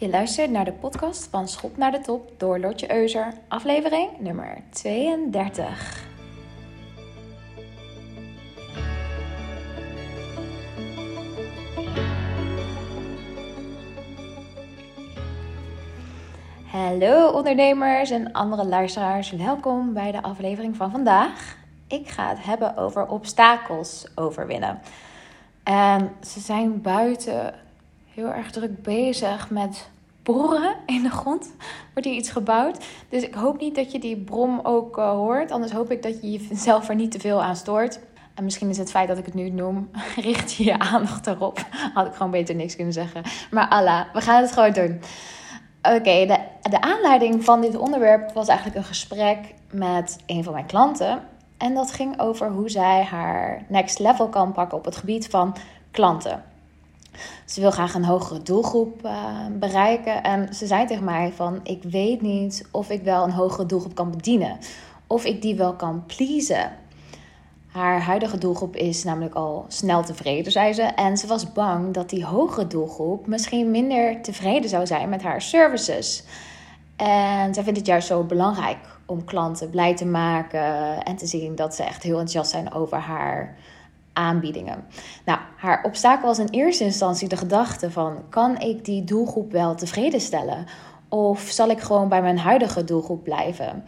Je luistert naar de podcast van Schop naar de Top door Lotje Euser, aflevering nummer 32. Hallo ondernemers en andere luisteraars, welkom bij de aflevering van vandaag. Ik ga het hebben over obstakels overwinnen. En ze zijn buiten heel erg druk bezig met boren in de grond. Wordt hier iets gebouwd. Dus ik hoop niet dat je die brom ook uh, hoort. Anders hoop ik dat je jezelf er niet te veel aan stoort. En misschien is het feit dat ik het nu noem, richt je je aandacht erop. Had ik gewoon beter niks kunnen zeggen. Maar Allah, we gaan het gewoon doen. Oké, de, de aanleiding van dit onderwerp was eigenlijk een gesprek met een van mijn klanten. En dat ging over hoe zij haar next level kan pakken op het gebied van klanten. Ze wil graag een hogere doelgroep uh, bereiken. En ze zei tegen mij van, ik weet niet of ik wel een hogere doelgroep kan bedienen. Of ik die wel kan pleasen. Haar huidige doelgroep is namelijk al snel tevreden, zei ze. En ze was bang dat die hogere doelgroep misschien minder tevreden zou zijn met haar services. En zij vindt het juist zo belangrijk om klanten blij te maken en te zien dat ze echt heel enthousiast zijn over haar aanbiedingen. Nou, haar obstakel was in eerste instantie de gedachte van: kan ik die doelgroep wel tevreden stellen? Of zal ik gewoon bij mijn huidige doelgroep blijven?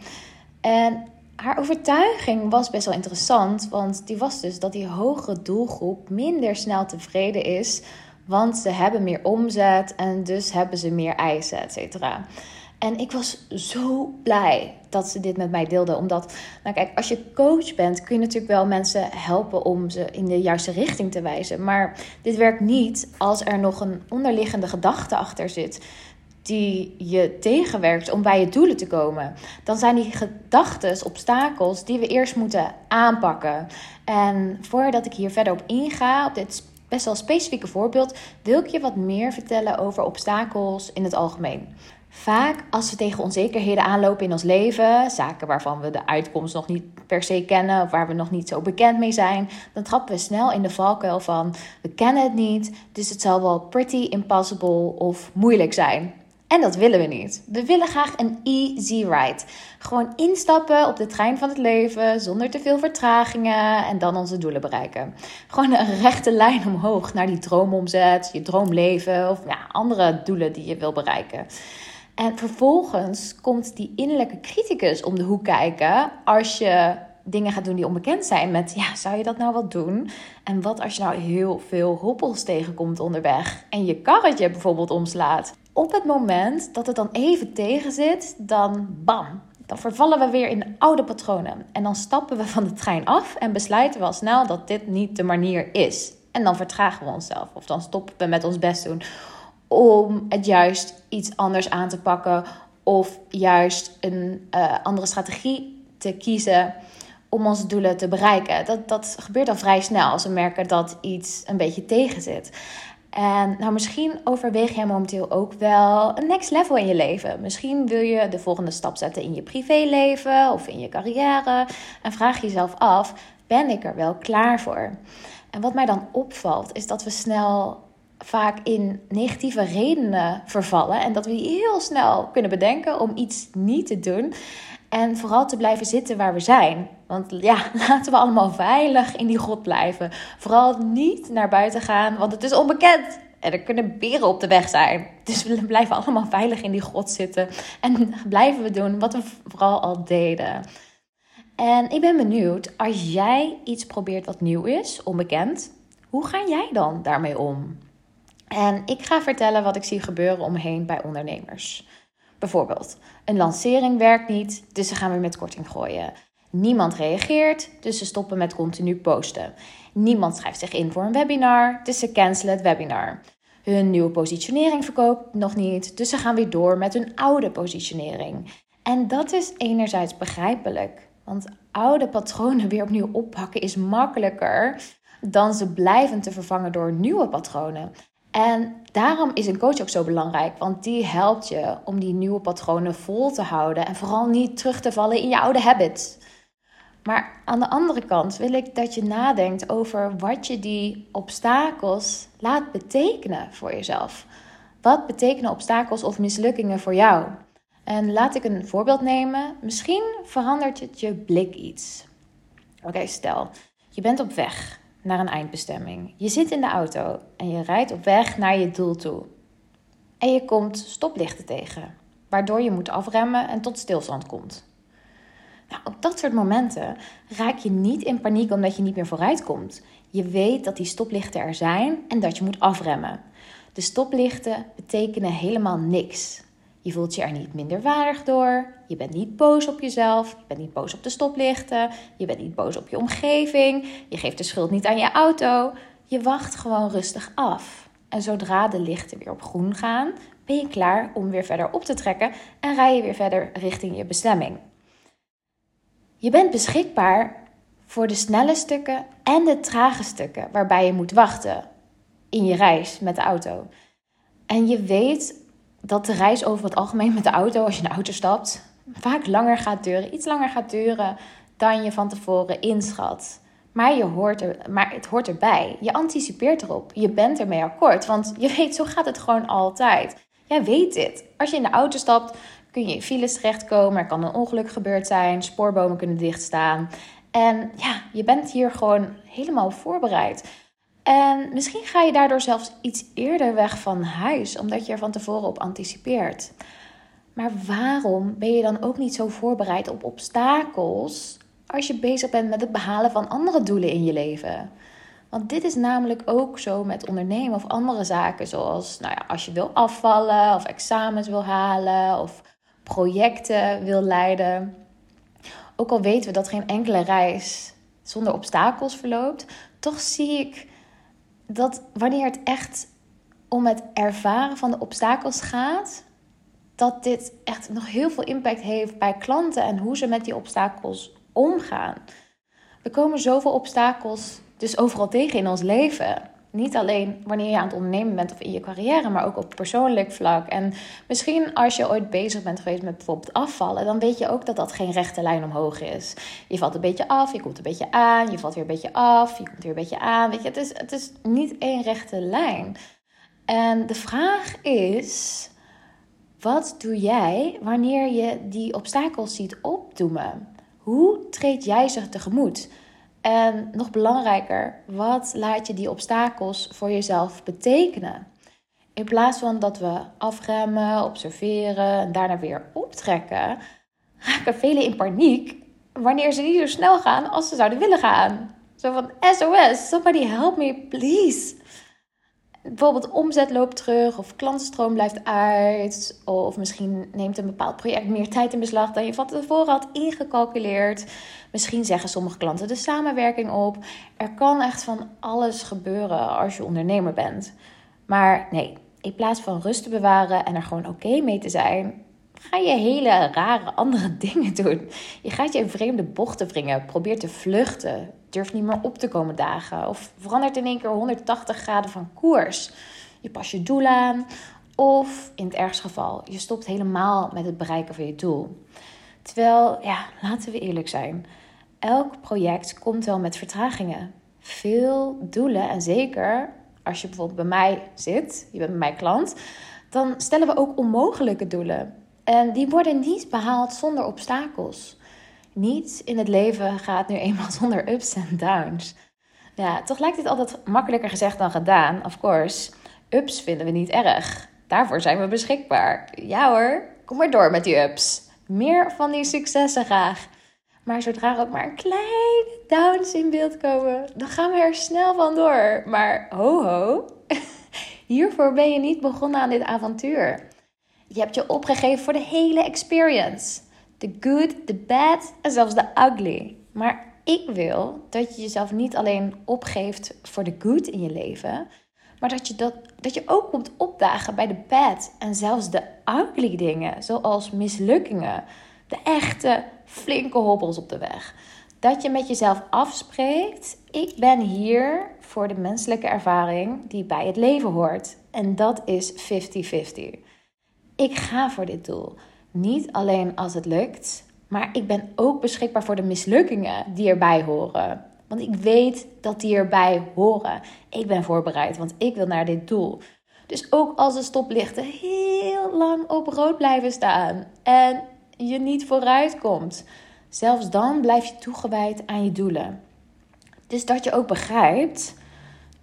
En haar overtuiging was best wel interessant, want die was dus dat die hogere doelgroep minder snel tevreden is, want ze hebben meer omzet en dus hebben ze meer eisen, et cetera. En ik was zo blij dat ze dit met mij deelde. Omdat, nou kijk, als je coach bent, kun je natuurlijk wel mensen helpen om ze in de juiste richting te wijzen. Maar dit werkt niet als er nog een onderliggende gedachte achter zit die je tegenwerkt om bij je doelen te komen. Dan zijn die gedachten obstakels die we eerst moeten aanpakken. En voordat ik hier verder op inga, op dit best wel specifieke voorbeeld, wil ik je wat meer vertellen over obstakels in het algemeen. Vaak als we tegen onzekerheden aanlopen in ons leven, zaken waarvan we de uitkomst nog niet per se kennen of waar we nog niet zo bekend mee zijn, dan trappen we snel in de valkuil van we kennen het niet, dus het zal wel pretty impossible of moeilijk zijn. En dat willen we niet. We willen graag een easy ride. Gewoon instappen op de trein van het leven zonder te veel vertragingen en dan onze doelen bereiken. Gewoon een rechte lijn omhoog naar die droomomzet, je droomleven of andere doelen die je wil bereiken. En vervolgens komt die innerlijke criticus om de hoek kijken als je dingen gaat doen die onbekend zijn. Met ja, zou je dat nou wel doen? En wat als je nou heel veel hobbels tegenkomt onderweg en je karretje bijvoorbeeld omslaat? Op het moment dat het dan even tegen zit, dan bam, dan vervallen we weer in oude patronen. En dan stappen we van de trein af en besluiten we al snel dat dit niet de manier is. En dan vertragen we onszelf of dan stoppen we met ons best doen om het juist iets anders aan te pakken of juist een uh, andere strategie te kiezen om onze doelen te bereiken. Dat, dat gebeurt al vrij snel als we merken dat iets een beetje tegen zit. En nou, misschien overweeg jij momenteel ook wel een next level in je leven. Misschien wil je de volgende stap zetten in je privéleven of in je carrière. En vraag jezelf af: ben ik er wel klaar voor? En wat mij dan opvalt, is dat we snel vaak in negatieve redenen vervallen. En dat we die heel snel kunnen bedenken om iets niet te doen. En vooral te blijven zitten waar we zijn. Want ja, laten we allemaal veilig in die grot blijven. Vooral niet naar buiten gaan, want het is onbekend. En er kunnen beren op de weg zijn. Dus we blijven allemaal veilig in die grot zitten. En blijven we doen wat we vooral al deden. En ik ben benieuwd, als jij iets probeert wat nieuw is, onbekend, hoe ga jij dan daarmee om? En ik ga vertellen wat ik zie gebeuren omheen bij ondernemers. Bijvoorbeeld, een lancering werkt niet, dus ze gaan weer met korting gooien. Niemand reageert, dus ze stoppen met continu posten. Niemand schrijft zich in voor een webinar, dus ze cancelen het webinar. Hun nieuwe positionering verkoopt nog niet, dus ze gaan weer door met hun oude positionering. En dat is enerzijds begrijpelijk, want oude patronen weer opnieuw oppakken is makkelijker dan ze blijvend te vervangen door nieuwe patronen. En daarom is een coach ook zo belangrijk, want die helpt je om die nieuwe patronen vol te houden en vooral niet terug te vallen in je oude habits. Maar aan de andere kant wil ik dat je nadenkt over wat je die obstakels laat betekenen voor jezelf. Wat betekenen obstakels of mislukkingen voor jou? En laat ik een voorbeeld nemen. Misschien verandert het je blik iets. Oké, stel, je bent op weg naar een eindbestemming. Je zit in de auto en je rijdt op weg naar je doel toe. En je komt stoplichten tegen, waardoor je moet afremmen en tot stilstand komt. Nou, op dat soort momenten raak je niet in paniek omdat je niet meer vooruit komt. Je weet dat die stoplichten er zijn en dat je moet afremmen. De stoplichten betekenen helemaal niks. Je voelt je er niet minder waardig door. Je bent niet boos op jezelf. Je bent niet boos op de stoplichten. Je bent niet boos op je omgeving. Je geeft de schuld niet aan je auto. Je wacht gewoon rustig af. En zodra de lichten weer op groen gaan, ben je klaar om weer verder op te trekken en rij je weer verder richting je bestemming. Je bent beschikbaar voor de snelle stukken en de trage stukken waarbij je moet wachten in je reis met de auto. En je weet dat de reis over het algemeen met de auto, als je in de auto stapt, vaak langer gaat duren, iets langer gaat duren dan je van tevoren inschat. Maar, je hoort er, maar het hoort erbij. Je anticipeert erop. Je bent ermee akkoord. Want je weet, zo gaat het gewoon altijd. Jij weet dit. Als je in de auto stapt, kun je in files terechtkomen. Er kan een ongeluk gebeurd zijn. Spoorbomen kunnen dichtstaan. En ja, je bent hier gewoon helemaal voorbereid. En misschien ga je daardoor zelfs iets eerder weg van huis, omdat je er van tevoren op anticipeert. Maar waarom ben je dan ook niet zo voorbereid op obstakels als je bezig bent met het behalen van andere doelen in je leven? Want dit is namelijk ook zo met ondernemen of andere zaken, zoals nou ja, als je wil afvallen of examens wil halen of projecten wil leiden. Ook al weten we dat geen enkele reis zonder obstakels verloopt, toch zie ik dat wanneer het echt om het ervaren van de obstakels gaat, dat dit echt nog heel veel impact heeft bij klanten en hoe ze met die obstakels omgaan. We komen zoveel obstakels dus overal tegen in ons leven. Niet alleen wanneer je aan het ondernemen bent of in je carrière, maar ook op persoonlijk vlak. En misschien als je ooit bezig bent geweest met bijvoorbeeld afvallen, dan weet je ook dat dat geen rechte lijn omhoog is. Je valt een beetje af, je komt een beetje aan, je valt weer een beetje af, je komt weer een beetje aan. Weet je, het is, het is niet één rechte lijn. En de vraag is: wat doe jij wanneer je die obstakels ziet opdoemen? Hoe treed jij ze tegemoet? En nog belangrijker, wat laat je die obstakels voor jezelf betekenen? In plaats van dat we afremmen, observeren en daarna weer optrekken, raken velen in paniek wanneer ze niet zo snel gaan als ze zouden willen gaan. Zo van SOS, somebody help me, please bijvoorbeeld omzet loopt terug of klantenstroom blijft uit. Of misschien neemt een bepaald project meer tijd in beslag dan je van tevoren had ingecalculeerd. Misschien zeggen sommige klanten de samenwerking op. Er kan echt van alles gebeuren als je ondernemer bent. Maar nee, in plaats van rust te bewaren en er gewoon oké mee te zijn, ga je hele rare andere dingen doen. Je gaat je in vreemde bochten wringen, probeert te vluchten, durft niet meer op te komen dagen of verandert in één keer 180 graden van koers. Je pas je doel aan of in het ergste geval, je stopt helemaal met het bereiken van je doel. Terwijl, ja, laten we eerlijk zijn. Elk project komt wel met vertragingen. Veel doelen en zeker als je bijvoorbeeld bij mij zit, je bent bij mij klant, dan stellen we ook onmogelijke doelen. En die worden niet behaald zonder obstakels. Niets in het leven gaat nu eenmaal zonder ups en downs. Ja, toch lijkt dit altijd makkelijker gezegd dan gedaan, of course. Ups vinden we niet erg. Daarvoor zijn we beschikbaar. Ja hoor, kom maar door met die ups. Meer van die successen graag. Maar zodra er ook maar een kleine downs in beeld komen, dan gaan we er snel van door. Maar ho ho, hiervoor ben je niet begonnen aan dit avontuur. Je hebt je opgegeven voor de hele experience. The good, the bad en zelfs de ugly. Maar ik wil dat je jezelf niet alleen opgeeft voor de good in je leven, maar dat je, dat, dat je ook komt opdagen bij de bad en zelfs de ugly dingen, zoals mislukkingen, de echte flinke hobbels op de weg. Dat je met jezelf afspreekt: ik ben hier voor de menselijke ervaring die bij het leven hoort. En dat is 50-50 ik ga voor dit doel. Niet alleen als het lukt, maar ik ben ook beschikbaar voor de mislukkingen die erbij horen. Want ik weet dat die erbij horen. Ik ben voorbereid, want ik wil naar dit doel. Dus ook als de stoplichten heel lang op rood blijven staan en je niet vooruit komt, zelfs dan blijf je toegewijd aan je doelen. Dus dat je ook begrijpt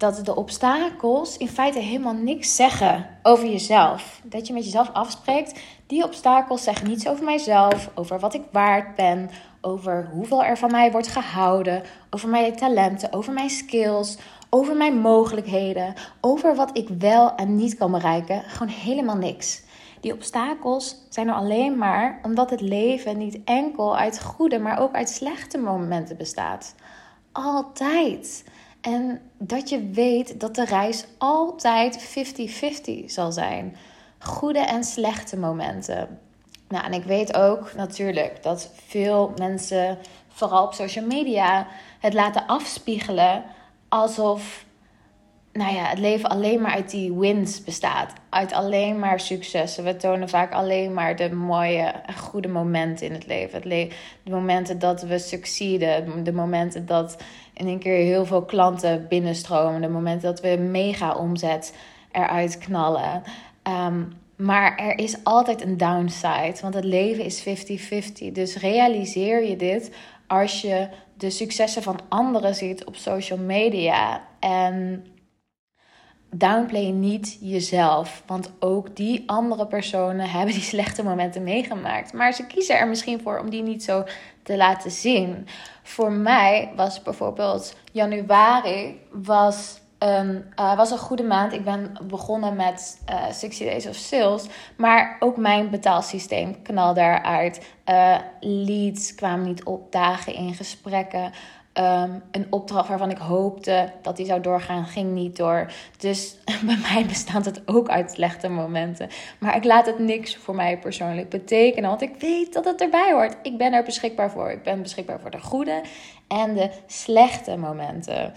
dat de obstakels in feite helemaal niks zeggen over jezelf. Dat je met jezelf afspreekt, die obstakels zeggen niets over mijzelf, over wat ik waard ben, over hoeveel er van mij wordt gehouden, over mijn talenten, over mijn skills, over mijn mogelijkheden, over wat ik wel en niet kan bereiken. Gewoon helemaal niks. Die obstakels zijn er alleen maar omdat het leven niet enkel uit goede, maar ook uit slechte momenten bestaat. Altijd. En dat je weet dat de reis altijd 50-50 zal zijn. Goede en slechte momenten. Nou, en ik weet ook natuurlijk dat veel mensen, vooral op social media, het laten afspiegelen alsof nou ja, het leven alleen maar uit die wins bestaat. Uit alleen maar successen. We tonen vaak alleen maar de mooie en goede momenten in het leven. Het le de momenten dat we succeeden. De momenten dat in een keer heel veel klanten binnenstromen. De momenten dat we mega omzet eruit knallen. Um, maar er is altijd een downside, want het leven is 50-50. Dus realiseer je dit als je de successen van anderen ziet op social media. En downplay niet jezelf. Want ook die andere personen hebben die slechte momenten meegemaakt. Maar ze kiezen er misschien voor om die niet zo te laten zien. Voor mij was bijvoorbeeld januari was um, was een goede maand. Ik ben begonnen met uh, eh, 60 Days of Sales. Maar ook mijn betaalsysteem knalde eruit. Uh, leads kwamen niet op, dagen in gesprekken. Um, een opdracht waarvan ik hoopte dat die zou doorgaan, ging niet door. Dus bij mij bestaat het ook uit slechte momenten. Maar ik laat het niks voor mij persoonlijk betekenen, want ik weet dat het erbij hoort. Ik ben er beschikbaar voor. Ik ben beschikbaar voor de goede en de slechte momenten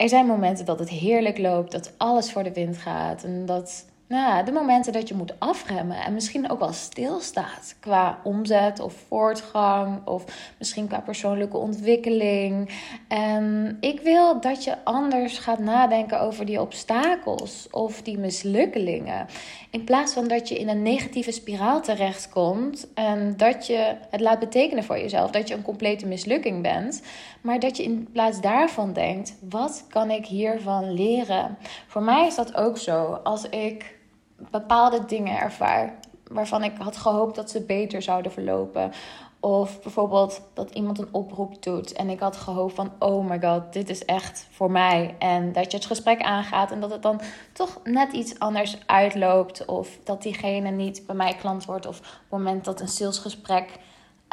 er zijn momenten dat het heerlijk loopt, dat alles voor de wind gaat. En dat nou, de momenten dat je moet afremmen en misschien ook wel stilstaat qua omzet of voortgang of misschien qua persoonlijke ontwikkeling. En ik wil dat je anders gaat nadenken over die obstakels of die mislukkelingen. In plaats van dat je in een negatieve spiraal terechtkomt en dat je het laat betekenen voor jezelf dat je een complete mislukking bent, maar dat je in plaats daarvan denkt: wat kan ik hiervan leren? Voor mij is dat ook zo. Als ik bepaalde dingen ervaar waarvan ik had gehoopt dat ze beter zouden verlopen. Of bijvoorbeeld dat iemand een oproep doet en ik had gehoopt van oh my god, dit is echt voor mij. En dat je het gesprek aangaat en dat het dan toch net iets anders uitloopt. Of dat diegene niet bij mij klant wordt. Of op het moment dat een salesgesprek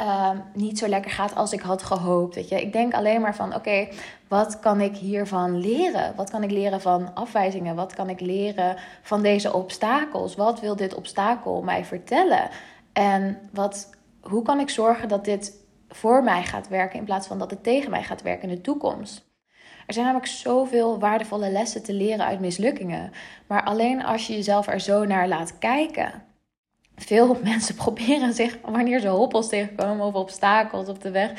uh, niet zo lekker gaat als ik had gehoopt. Weet je? Ik denk alleen maar van oké, wat kan ik hiervan leren? Wat kan ik leren van afwijzingen? Wat kan ik leren van deze obstakels? Wat wil dit obstakel mij vertellen? En wat, hoe kan ik zorgen dat dit voor mij gaat werken in plaats van dat het tegen mij gaat werken in de toekomst? Er zijn namelijk zoveel waardevolle lessen te leren uit mislukkingen. Maar alleen als je jezelf er zo naar laat kijken veel mensen proberen zich, wanneer ze hobbels tegenkomen of obstakels op de weg,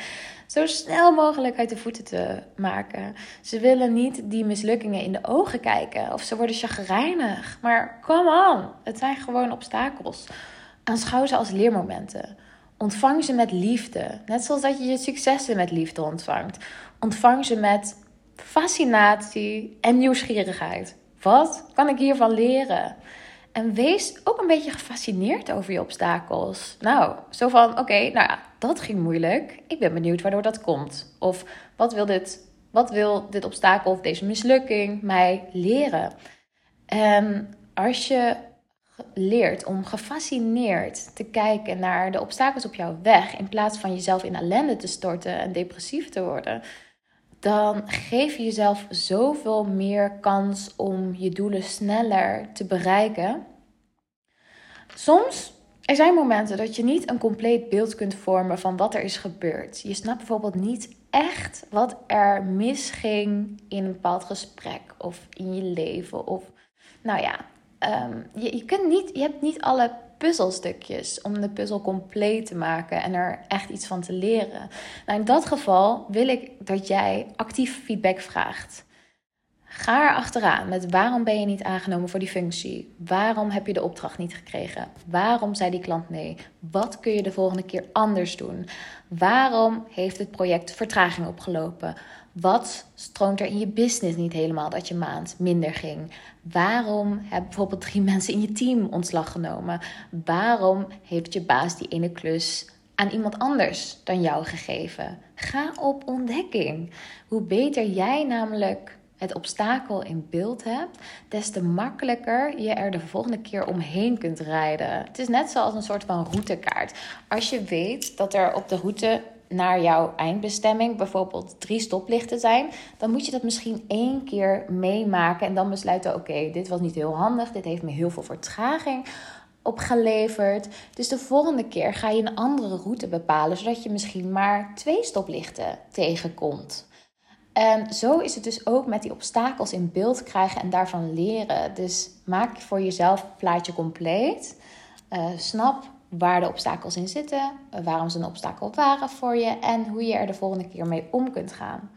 zo snel mogelijk uit de voeten te maken. Ze willen niet die mislukkingen in de ogen kijken of ze worden chagrijnig. Maar come on, het zijn gewoon obstakels. Aanschouw ze als leermomenten. Ontvang ze met liefde. Net zoals dat je je successen met liefde ontvangt. Ontvang ze met fascinatie en nieuwsgierigheid. Wat kan ik hiervan leren? En wees ook een beetje gefascineerd over je obstakels. Nou, zo van: oké, nou ja, dat ging moeilijk. Ik ben benieuwd waardoor dat komt. Of wat wil dit, wat wil dit obstakel of deze mislukking mij leren? En als je leert om gefascineerd te kijken naar de obstakels op jouw weg, in plaats van jezelf in ellende te storten en depressief te worden, dan geef je jezelf zoveel meer kans om je doelen sneller te bereiken. Soms er zijn momenten dat je niet een compleet beeld kunt vormen van wat er is gebeurd. Je snapt bijvoorbeeld niet echt wat er misging in een bepaald gesprek of in je leven. Of nou ja, um, je, je, kunt niet, je hebt niet alle puzzelstukjes om de puzzel compleet te maken en er echt iets van te leren. Nou, in dat geval wil ik dat jij actief feedback vraagt. Ga er achteraan met waarom ben je niet aangenomen voor die functie? Waarom heb je de opdracht niet gekregen? Waarom zei die klant nee? Wat kun je de volgende keer anders doen? Waarom heeft het project vertraging opgelopen? Wat stroomt er in je business niet helemaal dat je maand minder ging? Waarom hebben bijvoorbeeld drie mensen in je team ontslag genomen? Waarom heeft je baas die ene klus aan iemand anders dan jou gegeven? Ga op ontdekking. Hoe beter jij namelijk het obstakel in beeld hebt, des te makkelijker je er de volgende keer omheen kunt rijden. Het is net zoals een soort van routekaart. Als je weet dat er op de route naar jouw eindbestemming bijvoorbeeld drie stoplichten zijn, dan moet je dat misschien één keer meemaken en dan besluiten: oké, dit was niet heel handig, dit heeft me heel veel vertraging opgeleverd. Dus de volgende keer ga je een andere route bepalen, zodat je misschien maar twee stoplichten tegenkomt. En zo is het dus ook met die obstakels in beeld krijgen en daarvan leren. Dus maak voor jezelf het plaatje compleet. Uh, snap waar de obstakels in zitten, waarom ze een obstakel waren voor je en hoe je er de volgende keer mee om kunt gaan.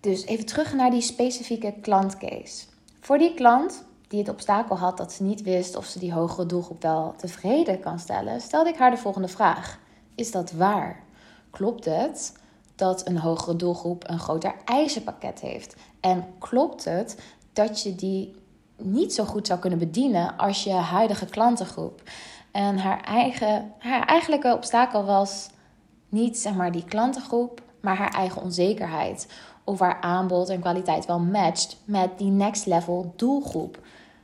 Dus even terug naar die specifieke klantcase. Voor die klant die het obstakel had dat ze niet wist of ze die hogere doelgroep wel tevreden kan stellen, stelde ik haar de volgende vraag: Is dat waar? Klopt het dat een hogere doelgroep een groter eisenpakket heeft? En klopt het dat je die niet zo goed zou kunnen bedienen als je huidige klantengroep? En haar, eigen, haar eigenlijke obstakel was niet zeg maar die klantengroep, maar haar eigen onzekerheid. Of haar aanbod en kwaliteit wel matcht met die next level doelgroep.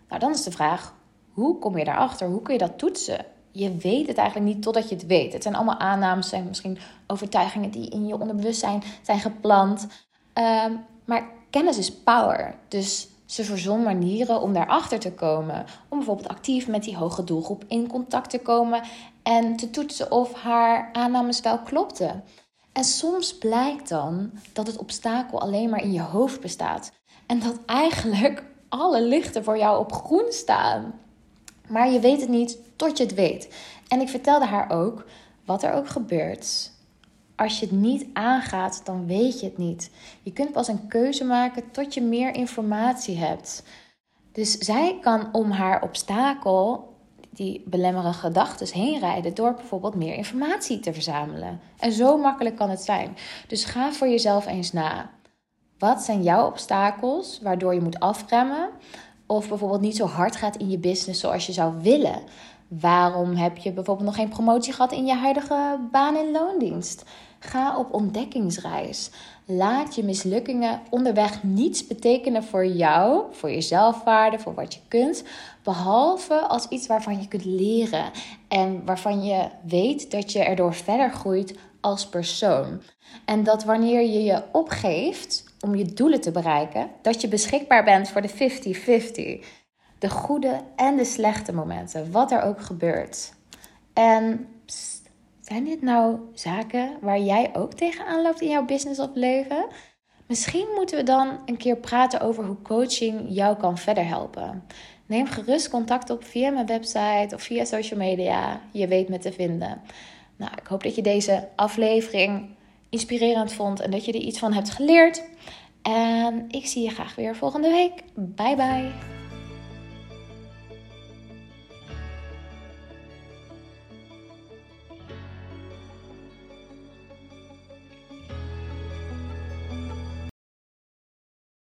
Nou, dan is de vraag: hoe kom je daarachter? Hoe kun je dat toetsen? Je weet het eigenlijk niet totdat je het weet. Het zijn allemaal aannames en misschien overtuigingen die in je onderbewustzijn zijn geplant. Ehm, maar kennis is power. Dus ze verzon manieren om daarachter te komen. Om bijvoorbeeld actief met die hoge doelgroep in contact te komen en te toetsen of haar aannames wel klopten. En soms blijkt dan dat het obstakel alleen maar in je hoofd bestaat. En dat eigenlijk alle lichten voor jou op groen staan. Maar je weet het niet tot je het weet. En ik vertelde haar ook wat er ook gebeurt. Als je het niet aangaat, dan weet je het niet. Je kunt pas een keuze maken tot je meer informatie hebt. Dus zij kan om haar obstakel, die belemmerende gedachten, heen rijden door bijvoorbeeld meer informatie te verzamelen. En zo makkelijk kan het zijn. Dus ga voor jezelf eens na. Wat zijn jouw obstakels waardoor je moet afremmen? Of bijvoorbeeld niet zo hard gaat in je business zoals je zou willen? Waarom heb je bijvoorbeeld nog geen promotie gehad in je huidige baan in loondienst? Ga op ontdekkingsreis. Laat je mislukkingen onderweg niets betekenen voor jou, voor je zelfwaarde, voor wat je kunt, behalve als iets waarvan je kunt leren en waarvan je weet dat je erdoor verder groeit als persoon. En dat wanneer je je opgeeft om je doelen te bereiken, dat je beschikbaar bent voor de 50-50. De goede en de slechte momenten, wat er ook gebeurt. En zijn dit nou zaken waar jij ook tegenaan loopt in jouw business of leven? Misschien moeten we dan een keer praten over hoe coaching jou kan verder helpen. Neem gerust contact op via mijn website of via social media. Je weet me te vinden. Nou, ik hoop dat je deze aflevering inspirerend vond en dat je er iets van hebt geleerd. En ik zie je graag weer volgende week. Bye bye.